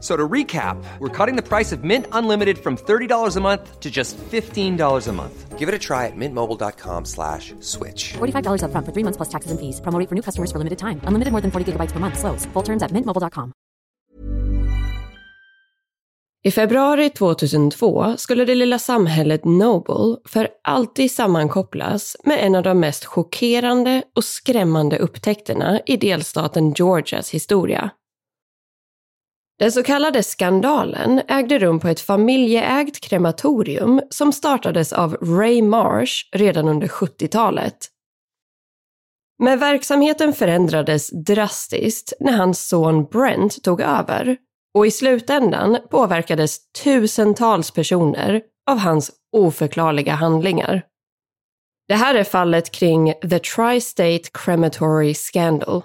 So to recap, we're cutting the price of Mint Unlimited from $30 a month to just $15 a month. Give it a try at mintmobile.com slash switch. $45 upfront for three months plus taxes and fees. Promo rate for new customers for limited time. Unlimited more than 40 gigabytes per month. Slows. Full terms at mintmobile.com. I februari 2002 skulle det lilla samhället Noble för alltid sammankopplas med en av de mest chockerande och skrämmande upptäckterna i delstaten Georgias historia. Den så kallade skandalen ägde rum på ett familjeägt krematorium som startades av Ray Marsh redan under 70-talet. Men verksamheten förändrades drastiskt när hans son Brent tog över och i slutändan påverkades tusentals personer av hans oförklarliga handlingar. Det här är fallet kring The Tri-State Crematory Scandal.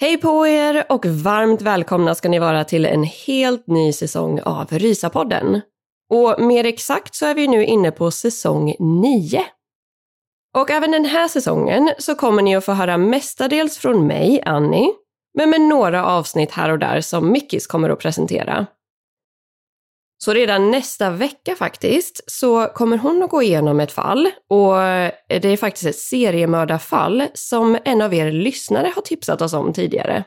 Hej på er och varmt välkomna ska ni vara till en helt ny säsong av Rysapodden. Och mer exakt så är vi nu inne på säsong 9. Och även den här säsongen så kommer ni att få höra mestadels från mig, Annie, men med några avsnitt här och där som Mickis kommer att presentera. Så redan nästa vecka faktiskt så kommer hon att gå igenom ett fall och eh, det är faktiskt ett seriemördarfall som en av er lyssnare har tipsat oss om tidigare.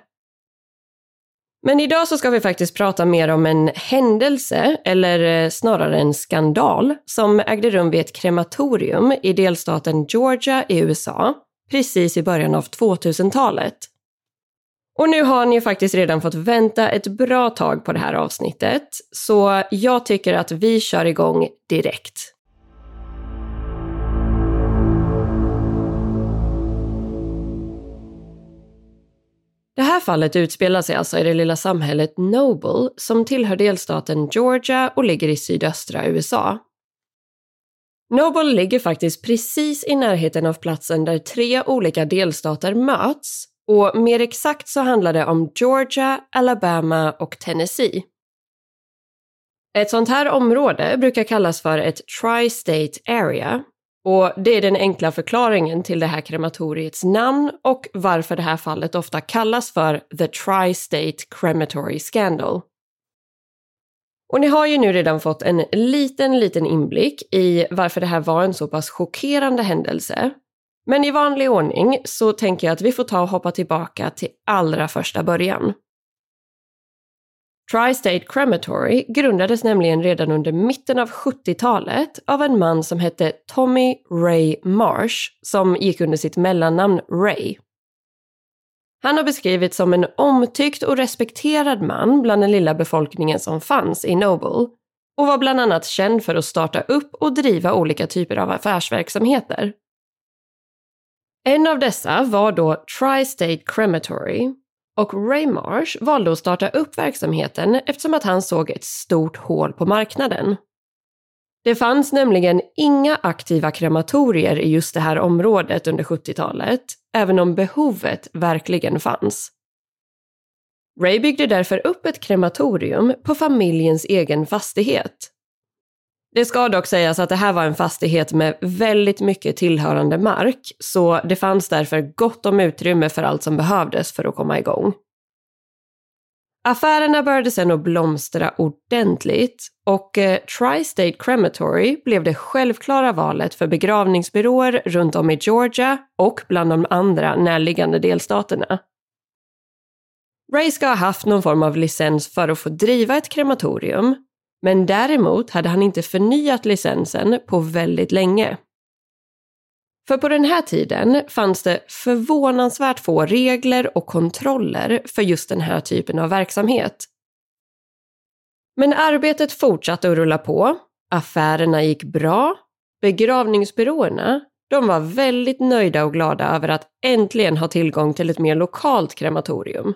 Men idag så ska vi faktiskt prata mer om en händelse, eller eh, snarare en skandal, som ägde rum vid ett krematorium i delstaten Georgia i USA, precis i början av 2000-talet. Och nu har ni ju faktiskt redan fått vänta ett bra tag på det här avsnittet, så jag tycker att vi kör igång direkt. Det här fallet utspelar sig alltså i det lilla samhället Noble som tillhör delstaten Georgia och ligger i sydöstra USA. Noble ligger faktiskt precis i närheten av platsen där tre olika delstater möts och mer exakt så handlar det om Georgia, Alabama och Tennessee. Ett sånt här område brukar kallas för ett Tri-State Area och det är den enkla förklaringen till det här krematoriets namn och varför det här fallet ofta kallas för The Tri-State Crematory Scandal. Och ni har ju nu redan fått en liten, liten inblick i varför det här var en så pass chockerande händelse. Men i vanlig ordning så tänker jag att vi får ta och hoppa tillbaka till allra första början. Tri-State Crematory grundades nämligen redan under mitten av 70-talet av en man som hette Tommy Ray Marsh som gick under sitt mellannamn Ray. Han har beskrivits som en omtyckt och respekterad man bland den lilla befolkningen som fanns i Noble och var bland annat känd för att starta upp och driva olika typer av affärsverksamheter. En av dessa var då Tri-State Crematory och Ray Marsh valde att starta upp verksamheten eftersom att han såg ett stort hål på marknaden. Det fanns nämligen inga aktiva krematorier i just det här området under 70-talet, även om behovet verkligen fanns. Ray byggde därför upp ett krematorium på familjens egen fastighet. Det ska dock sägas att det här var en fastighet med väldigt mycket tillhörande mark, så det fanns därför gott om utrymme för allt som behövdes för att komma igång. Affärerna började sedan att blomstra ordentligt och eh, Tri-State Crematory blev det självklara valet för begravningsbyråer runt om i Georgia och bland de andra närliggande delstaterna. Ray ska ha haft någon form av licens för att få driva ett krematorium, men däremot hade han inte förnyat licensen på väldigt länge. För på den här tiden fanns det förvånansvärt få regler och kontroller för just den här typen av verksamhet. Men arbetet fortsatte att rulla på, affärerna gick bra, begravningsbyråerna de var väldigt nöjda och glada över att äntligen ha tillgång till ett mer lokalt krematorium.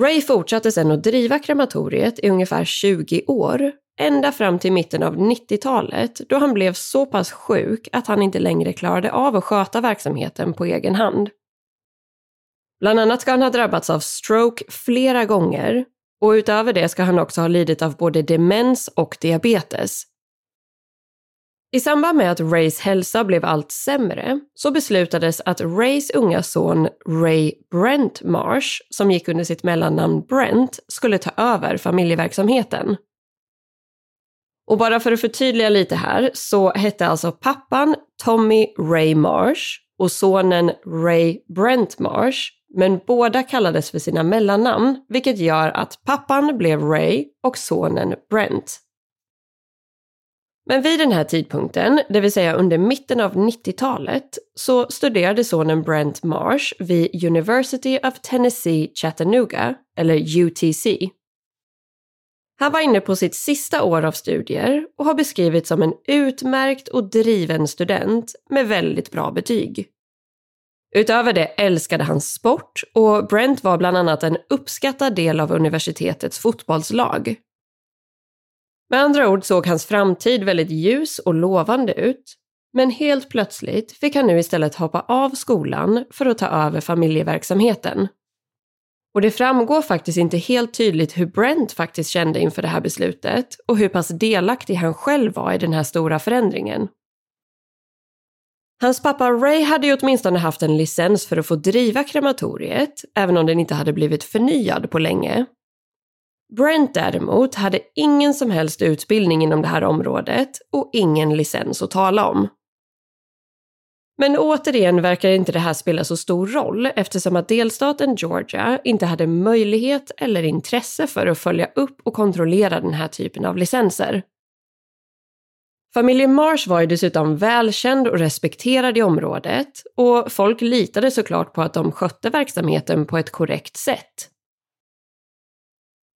Ray fortsatte sedan att driva krematoriet i ungefär 20 år, ända fram till mitten av 90-talet då han blev så pass sjuk att han inte längre klarade av att sköta verksamheten på egen hand. Bland annat ska han ha drabbats av stroke flera gånger och utöver det ska han också ha lidit av både demens och diabetes. I samband med att Rays hälsa blev allt sämre så beslutades att Rays unga son Ray Brent Marsh, som gick under sitt mellannamn Brent, skulle ta över familjeverksamheten. Och bara för att förtydliga lite här så hette alltså pappan Tommy Ray Marsh och sonen Ray Brent Marsh, men båda kallades för sina mellannamn, vilket gör att pappan blev Ray och sonen Brent. Men vid den här tidpunkten, det vill säga under mitten av 90-talet, så studerade sonen Brent Marsh vid University of Tennessee Chattanooga, eller UTC. Han var inne på sitt sista år av studier och har beskrivits som en utmärkt och driven student med väldigt bra betyg. Utöver det älskade han sport och Brent var bland annat en uppskattad del av universitetets fotbollslag. Med andra ord såg hans framtid väldigt ljus och lovande ut. Men helt plötsligt fick han nu istället hoppa av skolan för att ta över familjeverksamheten. Och det framgår faktiskt inte helt tydligt hur Brent faktiskt kände inför det här beslutet och hur pass delaktig han själv var i den här stora förändringen. Hans pappa Ray hade ju åtminstone haft en licens för att få driva krematoriet, även om den inte hade blivit förnyad på länge. Brent däremot hade ingen som helst utbildning inom det här området och ingen licens att tala om. Men återigen verkar inte det här spela så stor roll eftersom att delstaten Georgia inte hade möjlighet eller intresse för att följa upp och kontrollera den här typen av licenser. Familjen Marsh var ju dessutom välkänd och respekterad i området och folk litade såklart på att de skötte verksamheten på ett korrekt sätt.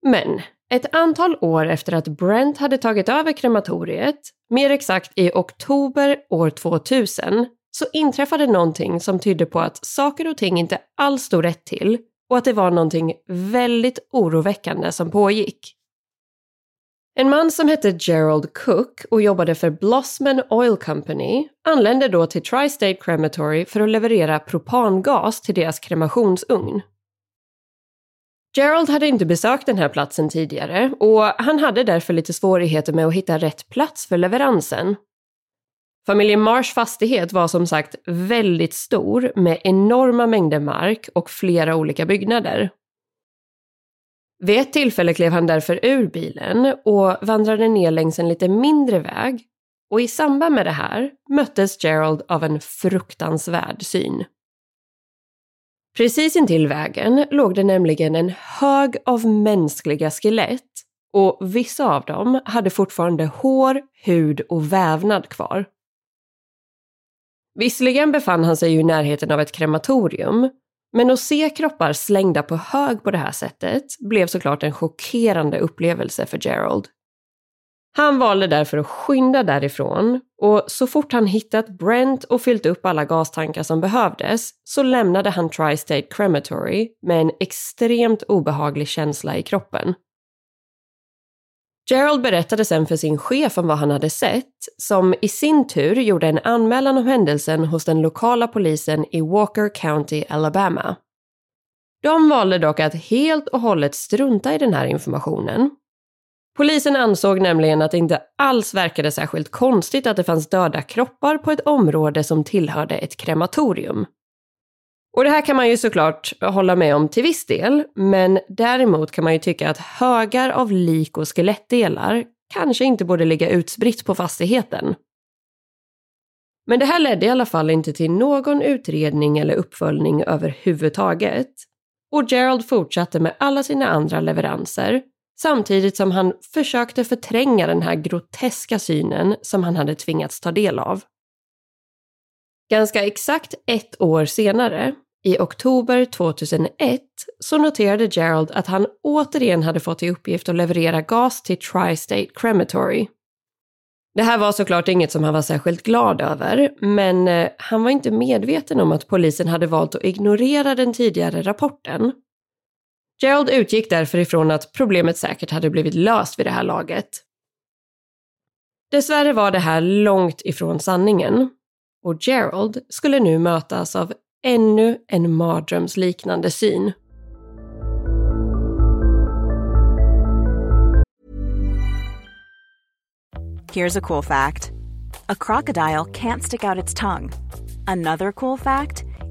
Men ett antal år efter att Brent hade tagit över krematoriet, mer exakt i oktober år 2000, så inträffade någonting som tydde på att saker och ting inte alls stod rätt till och att det var någonting väldigt oroväckande som pågick. En man som hette Gerald Cook och jobbade för Blossman Oil Company anlände då till Tri-State Crematory för att leverera propangas till deras kremationsugn. Gerald hade inte besökt den här platsen tidigare och han hade därför lite svårigheter med att hitta rätt plats för leveransen. Familjen Marsh fastighet var som sagt väldigt stor med enorma mängder mark och flera olika byggnader. Vid ett tillfälle klev han därför ur bilen och vandrade ner längs en lite mindre väg och i samband med det här möttes Gerald av en fruktansvärd syn. Precis intill vägen låg det nämligen en hög av mänskliga skelett och vissa av dem hade fortfarande hår, hud och vävnad kvar. Visserligen befann han sig ju i närheten av ett krematorium, men att se kroppar slängda på hög på det här sättet blev såklart en chockerande upplevelse för Gerald. Han valde därför att skynda därifrån och så fort han hittat Brent och fyllt upp alla gastankar som behövdes så lämnade han Tri-State Crematory med en extremt obehaglig känsla i kroppen. Gerald berättade sen för sin chef om vad han hade sett, som i sin tur gjorde en anmälan om händelsen hos den lokala polisen i Walker County, Alabama. De valde dock att helt och hållet strunta i den här informationen Polisen ansåg nämligen att det inte alls verkade särskilt konstigt att det fanns döda kroppar på ett område som tillhörde ett krematorium. Och det här kan man ju såklart hålla med om till viss del, men däremot kan man ju tycka att högar av lik och skelettdelar kanske inte borde ligga utspritt på fastigheten. Men det här ledde i alla fall inte till någon utredning eller uppföljning överhuvudtaget. Och Gerald fortsatte med alla sina andra leveranser samtidigt som han försökte förtränga den här groteska synen som han hade tvingats ta del av. Ganska exakt ett år senare, i oktober 2001, så noterade Gerald att han återigen hade fått i uppgift att leverera gas till Tri-State Crematory. Det här var såklart inget som han var särskilt glad över, men eh, han var inte medveten om att polisen hade valt att ignorera den tidigare rapporten. Gerald utgick därför ifrån att problemet säkert hade blivit löst vid det här laget. Dessvärre var det här långt ifrån sanningen och Gerald skulle nu mötas av ännu en mardrömsliknande syn. Here's a cool fact. A crocodile can't stick out its tongue. Another cool fact,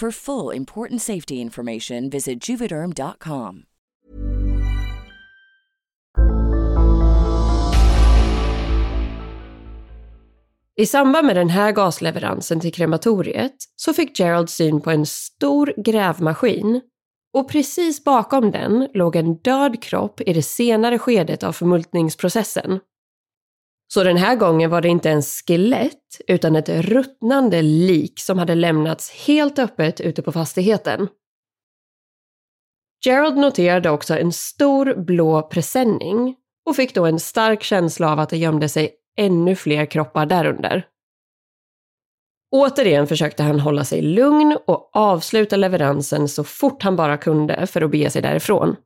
For full important safety information, visit juvederm.com. I samband med den här gasleveransen till krematoriet så fick Gerald syn på en stor grävmaskin och precis bakom den låg en död kropp i det senare skedet av förmultningsprocessen. Så den här gången var det inte en skelett utan ett ruttnande lik som hade lämnats helt öppet ute på fastigheten. Gerald noterade också en stor blå presenning och fick då en stark känsla av att det gömde sig ännu fler kroppar därunder. Återigen försökte han hålla sig lugn och avsluta leveransen så fort han bara kunde för att bege sig därifrån.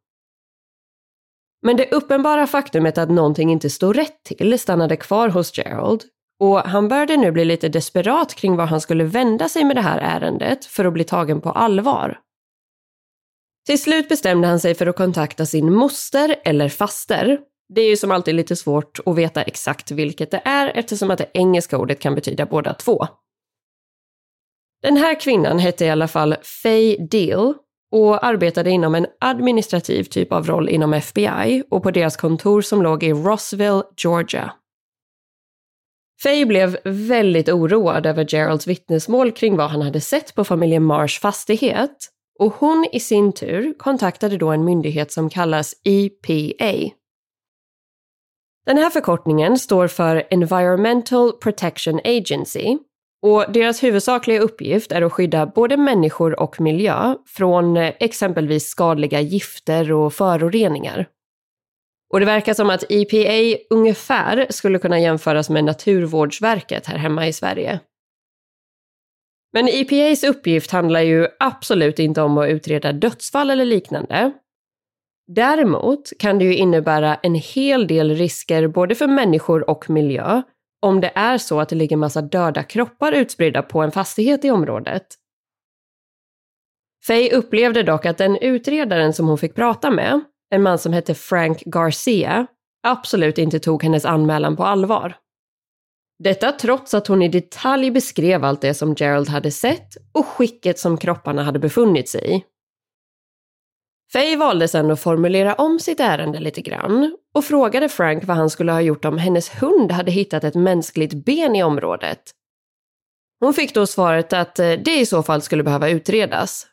Men det uppenbara faktumet att någonting inte stod rätt till stannade kvar hos Gerald och han började nu bli lite desperat kring var han skulle vända sig med det här ärendet för att bli tagen på allvar. Till slut bestämde han sig för att kontakta sin moster eller faster. Det är ju som alltid lite svårt att veta exakt vilket det är eftersom att det engelska ordet kan betyda båda två. Den här kvinnan hette i alla fall Faye Deal och arbetade inom en administrativ typ av roll inom FBI och på deras kontor som låg i Rossville, Georgia. Faye blev väldigt oroad över Geralds vittnesmål kring vad han hade sett på familjen Marsh fastighet och hon i sin tur kontaktade då en myndighet som kallas EPA. Den här förkortningen står för Environmental Protection Agency och deras huvudsakliga uppgift är att skydda både människor och miljö från eh, exempelvis skadliga gifter och föroreningar. Och det verkar som att EPA ungefär skulle kunna jämföras med Naturvårdsverket här hemma i Sverige. Men EPAs uppgift handlar ju absolut inte om att utreda dödsfall eller liknande. Däremot kan det ju innebära en hel del risker både för människor och miljö om det är så att det ligger massa döda kroppar utspridda på en fastighet i området. Faye upplevde dock att den utredaren som hon fick prata med, en man som hette Frank Garcia, absolut inte tog hennes anmälan på allvar. Detta trots att hon i detalj beskrev allt det som Gerald hade sett och skicket som kropparna hade befunnit sig i. Faye valde sedan att formulera om sitt ärende lite grann och frågade Frank vad han skulle ha gjort om hennes hund hade hittat ett mänskligt ben i området. Hon fick då svaret att eh, det i så fall skulle behöva utredas.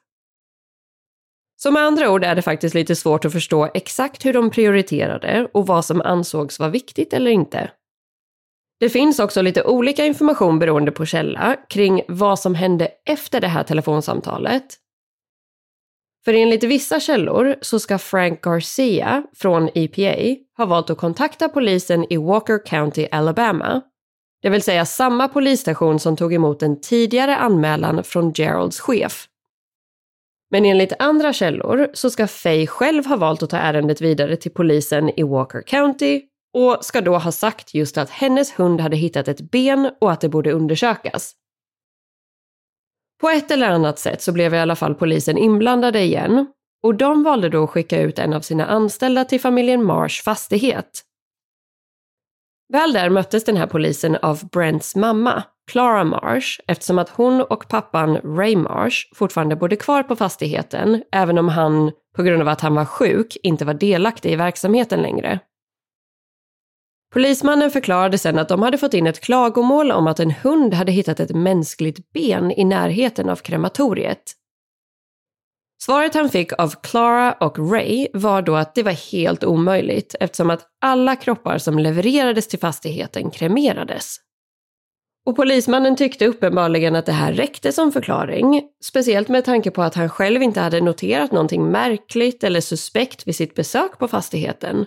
Så med andra ord är det faktiskt lite svårt att förstå exakt hur de prioriterade och vad som ansågs vara viktigt eller inte. Det finns också lite olika information beroende på källa kring vad som hände efter det här telefonsamtalet. För enligt vissa källor så ska Frank Garcia från EPA ha valt att kontakta polisen i Walker County, Alabama. Det vill säga samma polisstation som tog emot en tidigare anmälan från Geralds chef. Men enligt andra källor så ska Faye själv ha valt att ta ärendet vidare till polisen i Walker County och ska då ha sagt just att hennes hund hade hittat ett ben och att det borde undersökas. På ett eller annat sätt så blev i alla fall polisen inblandade igen och de valde då att skicka ut en av sina anställda till familjen Marsh fastighet. Väl där möttes den här polisen av Brents mamma, Clara Marsh, eftersom att hon och pappan Ray Marsh fortfarande bodde kvar på fastigheten, även om han, på grund av att han var sjuk, inte var delaktig i verksamheten längre. Polismannen förklarade sen att de hade fått in ett klagomål om att en hund hade hittat ett mänskligt ben i närheten av krematoriet. Svaret han fick av Clara och Ray var då att det var helt omöjligt eftersom att alla kroppar som levererades till fastigheten kremerades. Och polismannen tyckte uppenbarligen att det här räckte som förklaring, speciellt med tanke på att han själv inte hade noterat någonting märkligt eller suspekt vid sitt besök på fastigheten.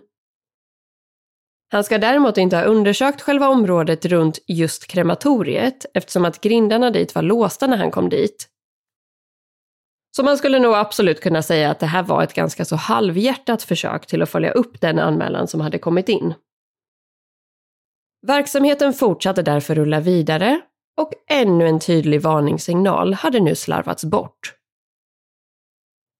Han ska däremot inte ha undersökt själva området runt just krematoriet eftersom att grindarna dit var låsta när han kom dit. Så man skulle nog absolut kunna säga att det här var ett ganska så halvhjärtat försök till att följa upp den anmälan som hade kommit in. Verksamheten fortsatte därför rulla vidare och ännu en tydlig varningssignal hade nu slarvats bort.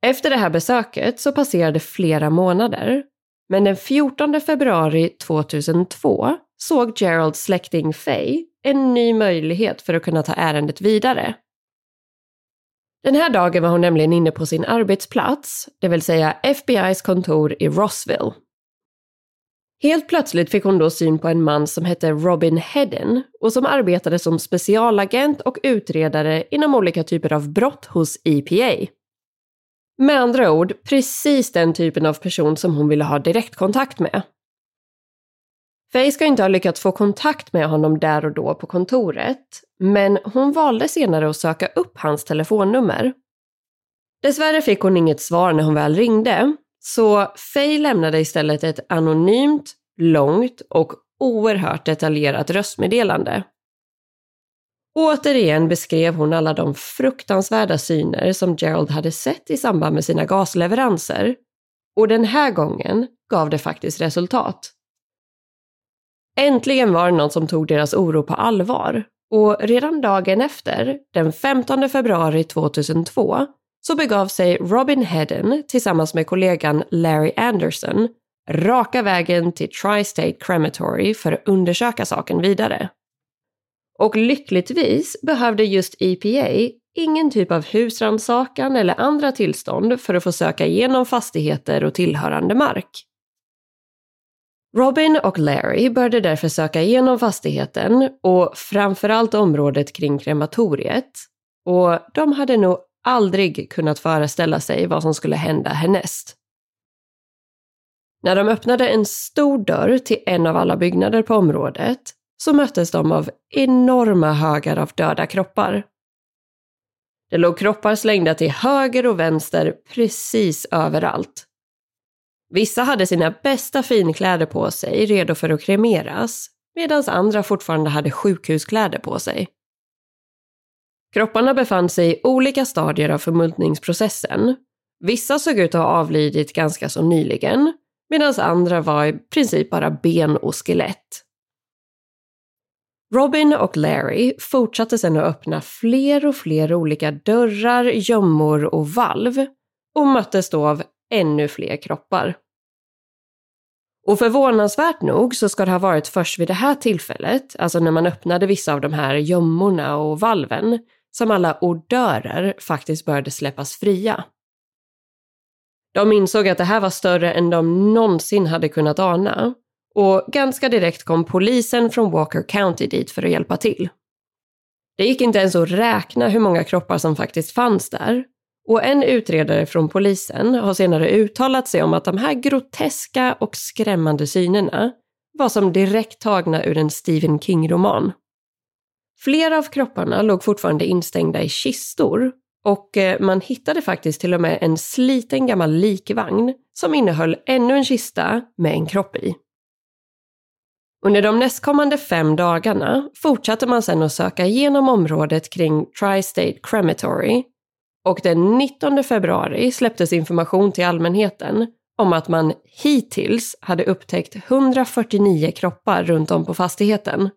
Efter det här besöket så passerade flera månader men den 14 februari 2002 såg Geralds släkting Faye en ny möjlighet för att kunna ta ärendet vidare. Den här dagen var hon nämligen inne på sin arbetsplats, det vill säga FBI's kontor i Rossville. Helt plötsligt fick hon då syn på en man som hette Robin Hedden och som arbetade som specialagent och utredare inom olika typer av brott hos EPA. Med andra ord, precis den typen av person som hon ville ha direktkontakt med. Faye ska inte ha lyckats få kontakt med honom där och då på kontoret, men hon valde senare att söka upp hans telefonnummer. Dessvärre fick hon inget svar när hon väl ringde, så Faye lämnade istället ett anonymt, långt och oerhört detaljerat röstmeddelande Återigen beskrev hon alla de fruktansvärda syner som Gerald hade sett i samband med sina gasleveranser. Och den här gången gav det faktiskt resultat. Äntligen var det någon som tog deras oro på allvar och redan dagen efter, den 15 februari 2002, så begav sig Robin Hedden tillsammans med kollegan Larry Anderson raka vägen till Tri-State Crematory för att undersöka saken vidare. Och lyckligtvis behövde just EPA ingen typ av husrannsakan eller andra tillstånd för att få söka igenom fastigheter och tillhörande mark. Robin och Larry började därför söka igenom fastigheten och framförallt området kring krematoriet. Och de hade nog aldrig kunnat föreställa sig vad som skulle hända härnäst. När de öppnade en stor dörr till en av alla byggnader på området så möttes de av enorma högar av döda kroppar. Det låg kroppar slängda till höger och vänster precis överallt. Vissa hade sina bästa finkläder på sig, redo för att kremeras, medan andra fortfarande hade sjukhuskläder på sig. Kropparna befann sig i olika stadier av förmultningsprocessen. Vissa såg ut att ha avlidit ganska så nyligen, medan andra var i princip bara ben och skelett. Robin och Larry fortsatte sedan att öppna fler och fler olika dörrar, gömmor och valv och möttes då av ännu fler kroppar. Och förvånansvärt nog så ska det ha varit först vid det här tillfället, alltså när man öppnade vissa av de här gömmorna och valven, som alla odörer faktiskt började släppas fria. De insåg att det här var större än de någonsin hade kunnat ana och ganska direkt kom polisen från Walker County dit för att hjälpa till. Det gick inte ens att räkna hur många kroppar som faktiskt fanns där och en utredare från polisen har senare uttalat sig om att de här groteska och skrämmande synerna var som direkt tagna ur en Stephen King-roman. Flera av kropparna låg fortfarande instängda i kistor och eh, man hittade faktiskt till och med en sliten gammal likvagn som innehöll ännu en kista med en kropp i. Under de nästkommande fem dagarna fortsatte man sedan att söka igenom området kring Tri-State Crematory och den 19 februari släpptes information till allmänheten om att man hittills hade upptäckt 149 kroppar runt om på fastigheten.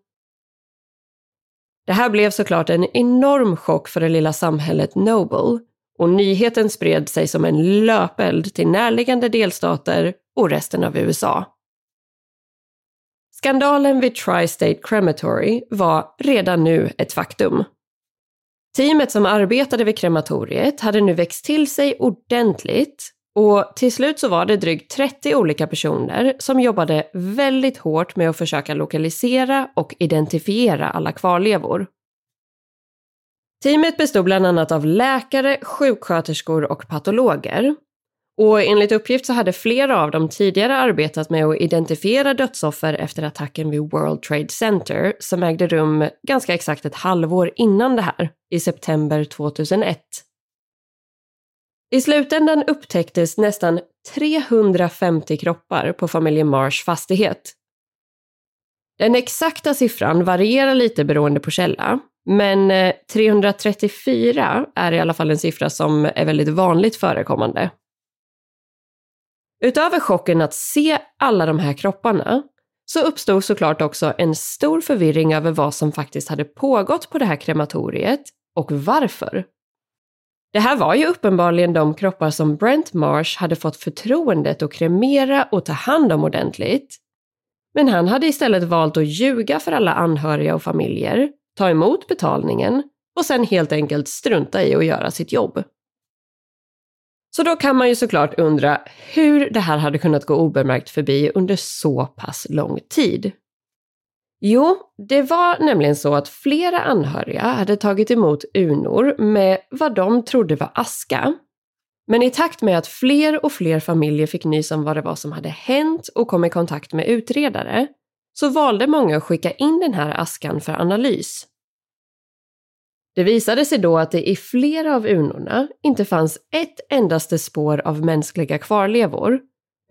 Det här blev såklart en enorm chock för det lilla samhället Noble och nyheten spred sig som en löpeld till närliggande delstater och resten av USA. Skandalen vid Tri-State Crematory var redan nu ett faktum. Teamet som arbetade vid krematoriet hade nu växt till sig ordentligt och till slut så var det drygt 30 olika personer som jobbade väldigt hårt med att försöka lokalisera och identifiera alla kvarlevor. Teamet bestod bland annat av läkare, sjuksköterskor och patologer. Och enligt uppgift så hade flera av dem tidigare arbetat med att identifiera dödsoffer efter attacken vid World Trade Center som ägde rum ganska exakt ett halvår innan det här, i september 2001. I slutändan upptäcktes nästan 350 kroppar på familjen Mars fastighet. Den exakta siffran varierar lite beroende på källa, men eh, 334 är i alla fall en siffra som är väldigt vanligt förekommande. Utöver chocken att se alla de här kropparna så uppstod såklart också en stor förvirring över vad som faktiskt hade pågått på det här krematoriet och varför. Det här var ju uppenbarligen de kroppar som Brent Marsh hade fått förtroendet att kremera och ta hand om ordentligt. Men han hade istället valt att ljuga för alla anhöriga och familjer, ta emot betalningen och sen helt enkelt strunta i att göra sitt jobb. Så då kan man ju såklart undra hur det här hade kunnat gå obemärkt förbi under så pass lång tid. Jo, det var nämligen så att flera anhöriga hade tagit emot urnor med vad de trodde var aska. Men i takt med att fler och fler familjer fick nys om vad det var som hade hänt och kom i kontakt med utredare så valde många att skicka in den här askan för analys. Det visade sig då att det i flera av urnorna inte fanns ett endaste spår av mänskliga kvarlevor,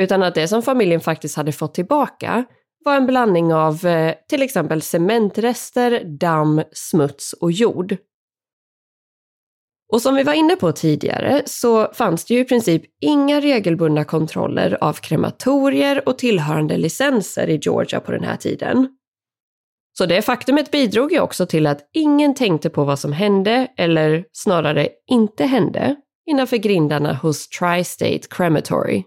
utan att det som familjen faktiskt hade fått tillbaka var en blandning av eh, till exempel cementrester, damm, smuts och jord. Och som vi var inne på tidigare så fanns det ju i princip inga regelbundna kontroller av krematorier och tillhörande licenser i Georgia på den här tiden. Så det faktumet bidrog ju också till att ingen tänkte på vad som hände, eller snarare inte hände, innanför grindarna hos Tri-State Crematory.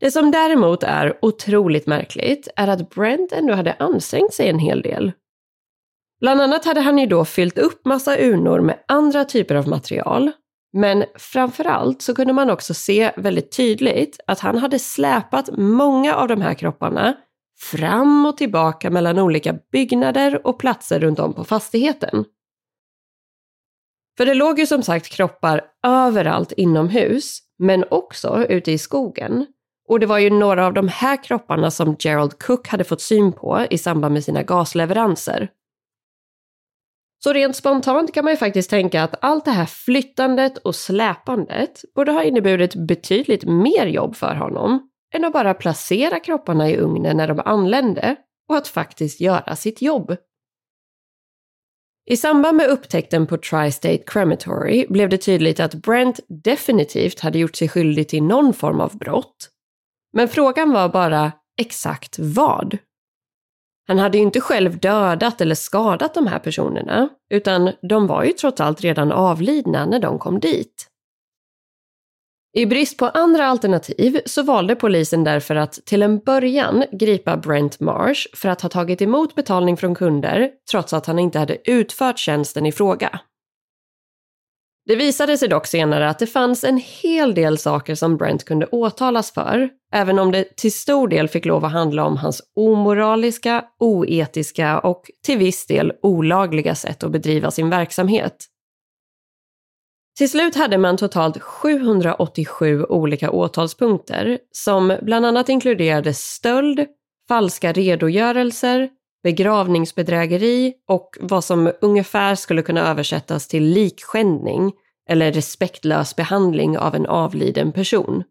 Det som däremot är otroligt märkligt är att Brent ändå hade ansträngt sig en hel del. Bland annat hade han ju då fyllt upp massa urnor med andra typer av material. Men framförallt så kunde man också se väldigt tydligt att han hade släpat många av de här kropparna fram och tillbaka mellan olika byggnader och platser runt om på fastigheten. För det låg ju som sagt kroppar överallt inomhus, men också ute i skogen. Och det var ju några av de här kropparna som Gerald Cook hade fått syn på i samband med sina gasleveranser. Så rent spontant kan man ju faktiskt tänka att allt det här flyttandet och släpandet borde ha inneburit betydligt mer jobb för honom än att bara placera kropparna i ugnen när de anlände och att faktiskt göra sitt jobb. I samband med upptäckten på Tri-State Crematory blev det tydligt att Brent definitivt hade gjort sig skyldig till någon form av brott. Men frågan var bara exakt vad? Han hade ju inte själv dödat eller skadat de här personerna, utan de var ju trots allt redan avlidna när de kom dit. I brist på andra alternativ så valde polisen därför att till en början gripa Brent Marsh för att ha tagit emot betalning från kunder trots att han inte hade utfört tjänsten i fråga. Det visade sig dock senare att det fanns en hel del saker som Brent kunde åtalas för, även om det till stor del fick lov att handla om hans omoraliska, oetiska och till viss del olagliga sätt att bedriva sin verksamhet. Till slut hade man totalt 787 olika åtalspunkter som bland annat inkluderade stöld, falska redogörelser, begravningsbedrägeri och vad som ungefär skulle kunna översättas till likskändning eller respektlös behandling av en avliden person.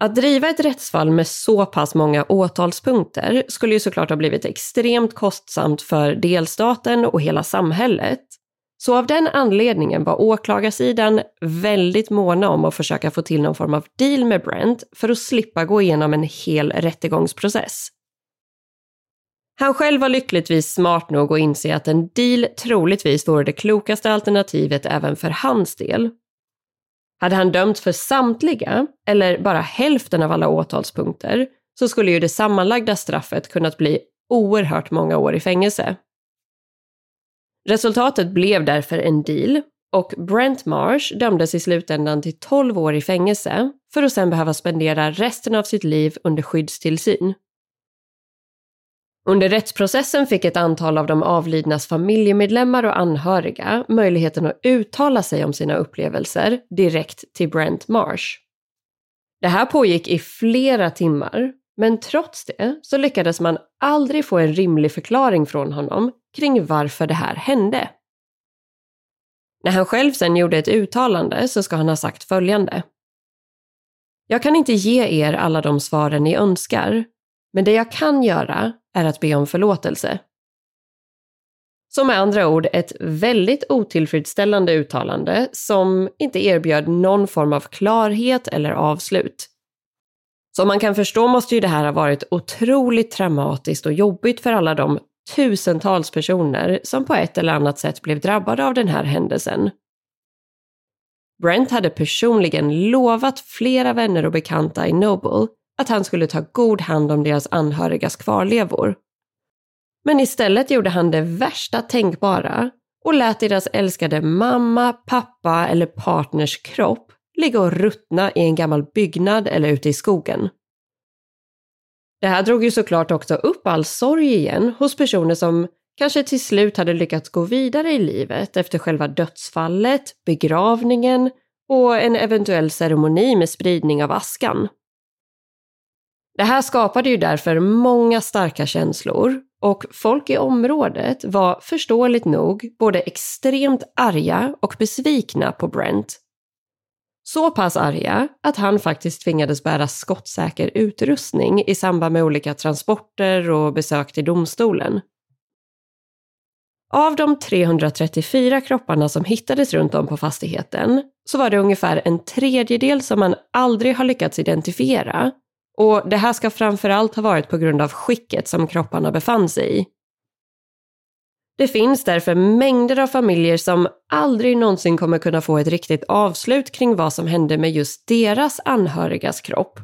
Att driva ett rättsfall med så pass många åtalspunkter skulle ju såklart ha blivit extremt kostsamt för delstaten och hela samhället. Så av den anledningen var åklagarsidan väldigt måna om att försöka få till någon form av deal med Brent för att slippa gå igenom en hel rättegångsprocess. Han själv var lyckligtvis smart nog att inse att en deal troligtvis vore det klokaste alternativet även för hans del. Hade han dömt för samtliga, eller bara hälften av alla åtalspunkter, så skulle ju det sammanlagda straffet kunnat bli oerhört många år i fängelse. Resultatet blev därför en deal och Brent Marsh dömdes i slutändan till 12 år i fängelse för att sen behöva spendera resten av sitt liv under skyddstillsyn. Under rättsprocessen fick ett antal av de avlidnas familjemedlemmar och anhöriga möjligheten att uttala sig om sina upplevelser direkt till Brent Marsh. Det här pågick i flera timmar, men trots det så lyckades man aldrig få en rimlig förklaring från honom kring varför det här hände. När han själv sen gjorde ett uttalande så ska han ha sagt följande. Jag kan inte ge er alla de svaren ni önskar, men det jag kan göra är att be om förlåtelse. Så med andra ord ett väldigt otillfredsställande uttalande som inte erbjöd någon form av klarhet eller avslut. Som man kan förstå måste ju det här ha varit otroligt traumatiskt och jobbigt för alla de tusentals personer som på ett eller annat sätt blev drabbade av den här händelsen. Brent hade personligen lovat flera vänner och bekanta i Noble att han skulle ta god hand om deras anhörigas kvarlevor. Men istället gjorde han det värsta tänkbara och lät deras älskade mamma, pappa eller partners kropp ligga och ruttna i en gammal byggnad eller ute i skogen. Det här drog ju såklart också upp all sorg igen hos personer som kanske till slut hade lyckats gå vidare i livet efter själva dödsfallet, begravningen och en eventuell ceremoni med spridning av askan. Det här skapade ju därför många starka känslor och folk i området var förståeligt nog både extremt arga och besvikna på Brent. Så pass arga att han faktiskt tvingades bära skottsäker utrustning i samband med olika transporter och besök till domstolen. Av de 334 kropparna som hittades runt om på fastigheten så var det ungefär en tredjedel som man aldrig har lyckats identifiera och det här ska framförallt ha varit på grund av skicket som kropparna befann sig i. Det finns därför mängder av familjer som aldrig någonsin kommer kunna få ett riktigt avslut kring vad som hände med just deras anhörigas kropp.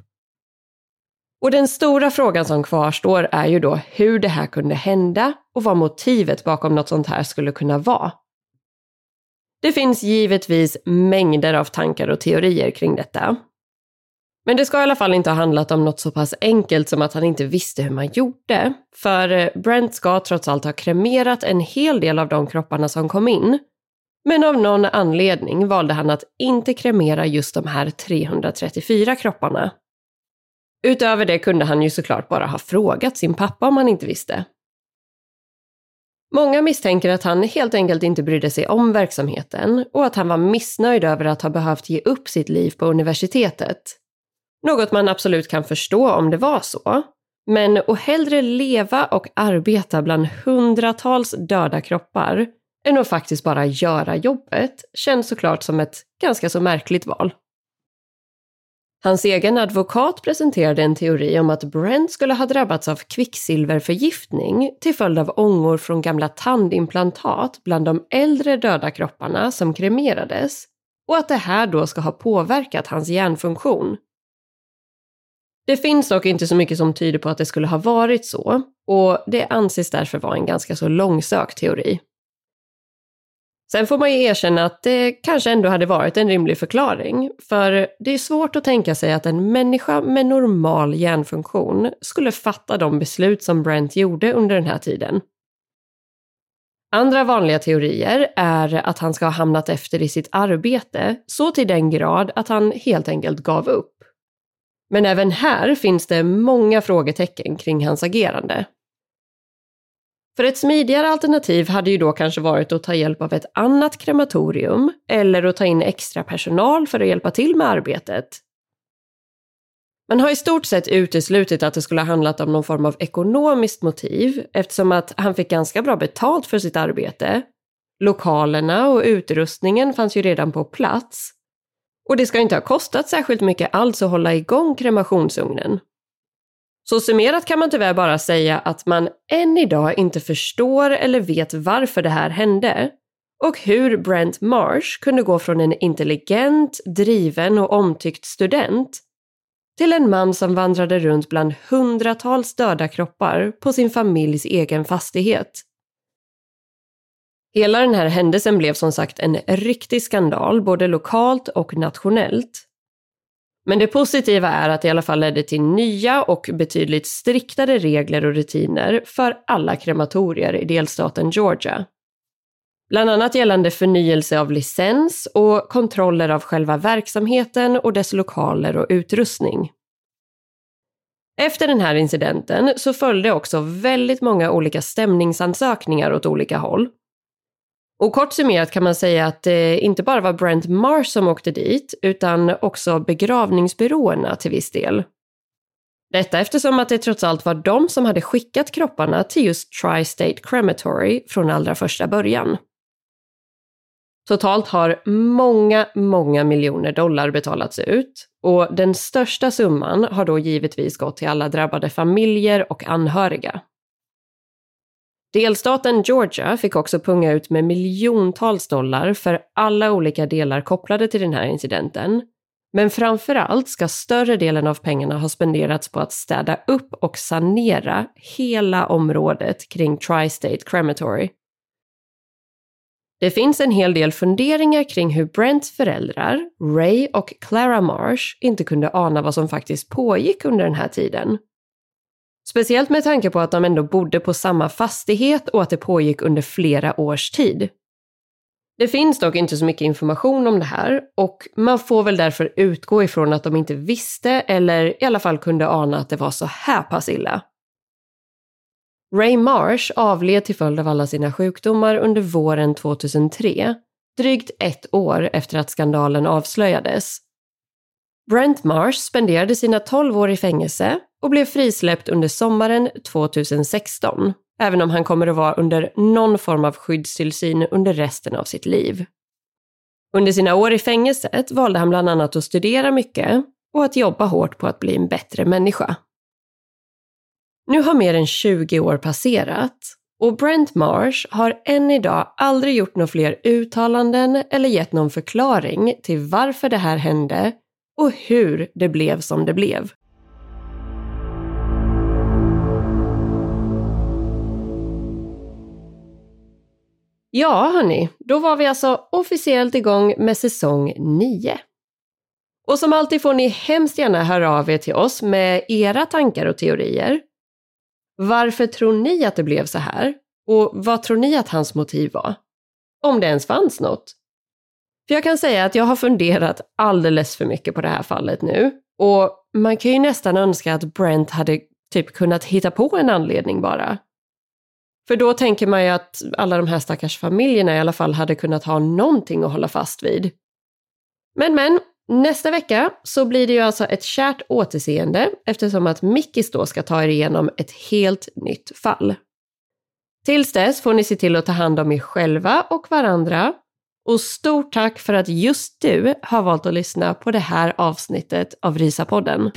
Och den stora frågan som kvarstår är ju då hur det här kunde hända och vad motivet bakom något sånt här skulle kunna vara. Det finns givetvis mängder av tankar och teorier kring detta. Men det ska i alla fall inte ha handlat om något så pass enkelt som att han inte visste hur man gjorde. För eh, Brent ska trots allt ha kremerat en hel del av de kropparna som kom in. Men av någon anledning valde han att inte kremera just de här 334 kropparna. Utöver det kunde han ju såklart bara ha frågat sin pappa om han inte visste. Många misstänker att han helt enkelt inte brydde sig om verksamheten och att han var missnöjd över att ha behövt ge upp sitt liv på universitetet. Något man absolut kan förstå om det var så. Men att hellre leva och arbeta bland hundratals döda kroppar än att faktiskt bara göra jobbet känns såklart som ett ganska så märkligt val. Hans egen advokat presenterade en teori om att Brent skulle ha drabbats av kvicksilverförgiftning till följd av ångor från gamla tandimplantat bland de äldre döda kropparna som kremerades och att det här då ska ha påverkat hans hjärnfunktion. Det finns dock inte så mycket som tyder på att det skulle ha varit så och det anses därför vara en ganska så långsökt teori. Sen får man ju erkänna att det kanske ändå hade varit en rimlig förklaring, för det är svårt att tänka sig att en människa med normal hjärnfunktion skulle fatta de beslut som Brent gjorde under den här tiden. Andra vanliga teorier är att han ska ha hamnat efter i sitt arbete så till den grad att han helt enkelt gav upp. Men även här finns det många frågetecken kring hans agerande. För ett smidigare alternativ hade ju då kanske varit att ta hjälp av ett annat krematorium eller att ta in extra personal för att hjälpa till med arbetet. Man har i stort sett uteslutit att det skulle ha handlat om någon form av ekonomiskt motiv eftersom att han fick ganska bra betalt för sitt arbete. Lokalerna och utrustningen fanns ju redan på plats. Och det ska inte ha kostat särskilt mycket alls att hålla igång kremationsugnen. Så summerat kan man tyvärr bara säga att man än idag inte förstår eller vet varför det här hände och hur Brent Marsh kunde gå från en intelligent, driven och omtyckt student till en man som vandrade runt bland hundratals döda kroppar på sin familjs egen fastighet. Hela den här händelsen blev som sagt en riktig skandal både lokalt och nationellt men det positiva är att det i alla fall ledde till nya och betydligt striktare regler och rutiner för alla krematorier i delstaten Georgia. Bland annat gällande förnyelse av licens och kontroller av själva verksamheten och dess lokaler och utrustning. Efter den här incidenten så följde också väldigt många olika stämningsansökningar åt olika håll och kort summerat kan man säga att det inte bara var Brent Mars som åkte dit, utan också begravningsbyråerna till viss del. Detta eftersom att det trots allt var de som hade skickat kropparna till just Tri-State Crematory från allra första början. Totalt har många, många miljoner dollar betalats ut och den största summan har då givetvis gått till alla drabbade familjer och anhöriga. Delstaten Georgia fick också punga ut med miljontals dollar för alla olika delar kopplade till den här incidenten. Men framför allt ska större delen av pengarna ha spenderats på att städa upp och sanera hela området kring Tri-State Crematory. Det finns en hel del funderingar kring hur Brents föräldrar, Ray och Clara Marsh, inte kunde ana vad som faktiskt pågick under den här tiden. Speciellt med tanke på att de ändå bodde på samma fastighet och att det pågick under flera års tid. Det finns dock inte så mycket information om det här och man får väl därför utgå ifrån att de inte visste eller i alla fall kunde ana att det var så här pass illa. Ray Marsh avled till följd av alla sina sjukdomar under våren 2003, drygt ett år efter att skandalen avslöjades. Brent Marsh spenderade sina 12 år i fängelse och blev frisläppt under sommaren 2016, även om han kommer att vara under någon form av skyddstillsyn under resten av sitt liv. Under sina år i fängelset valde han bland annat att studera mycket och att jobba hårt på att bli en bättre människa. Nu har mer än 20 år passerat och Brent Marsh har än idag aldrig gjort några fler uttalanden eller gett någon förklaring till varför det här hände och hur det blev som det blev. Ja, hörni, då var vi alltså officiellt igång med säsong 9. Och som alltid får ni hemskt gärna höra av er till oss med era tankar och teorier. Varför tror ni att det blev så här? Och vad tror ni att hans motiv var? Om det ens fanns något. För jag kan säga att jag har funderat alldeles för mycket på det här fallet nu Och man kan ju nästan önska att Brent hade typ kunnat hitta på en anledning bara. För då tänker man ju att alla de här stackars familjerna i alla fall hade kunnat ha någonting att hålla fast vid. Men men, nästa vecka så blir det ju alltså ett kärt återseende eftersom att Mickis då ska ta er igenom ett helt nytt fall. Tills dess får ni se till att ta hand om er själva och varandra. Och stort tack för att just du har valt att lyssna på det här avsnittet av Risa-podden.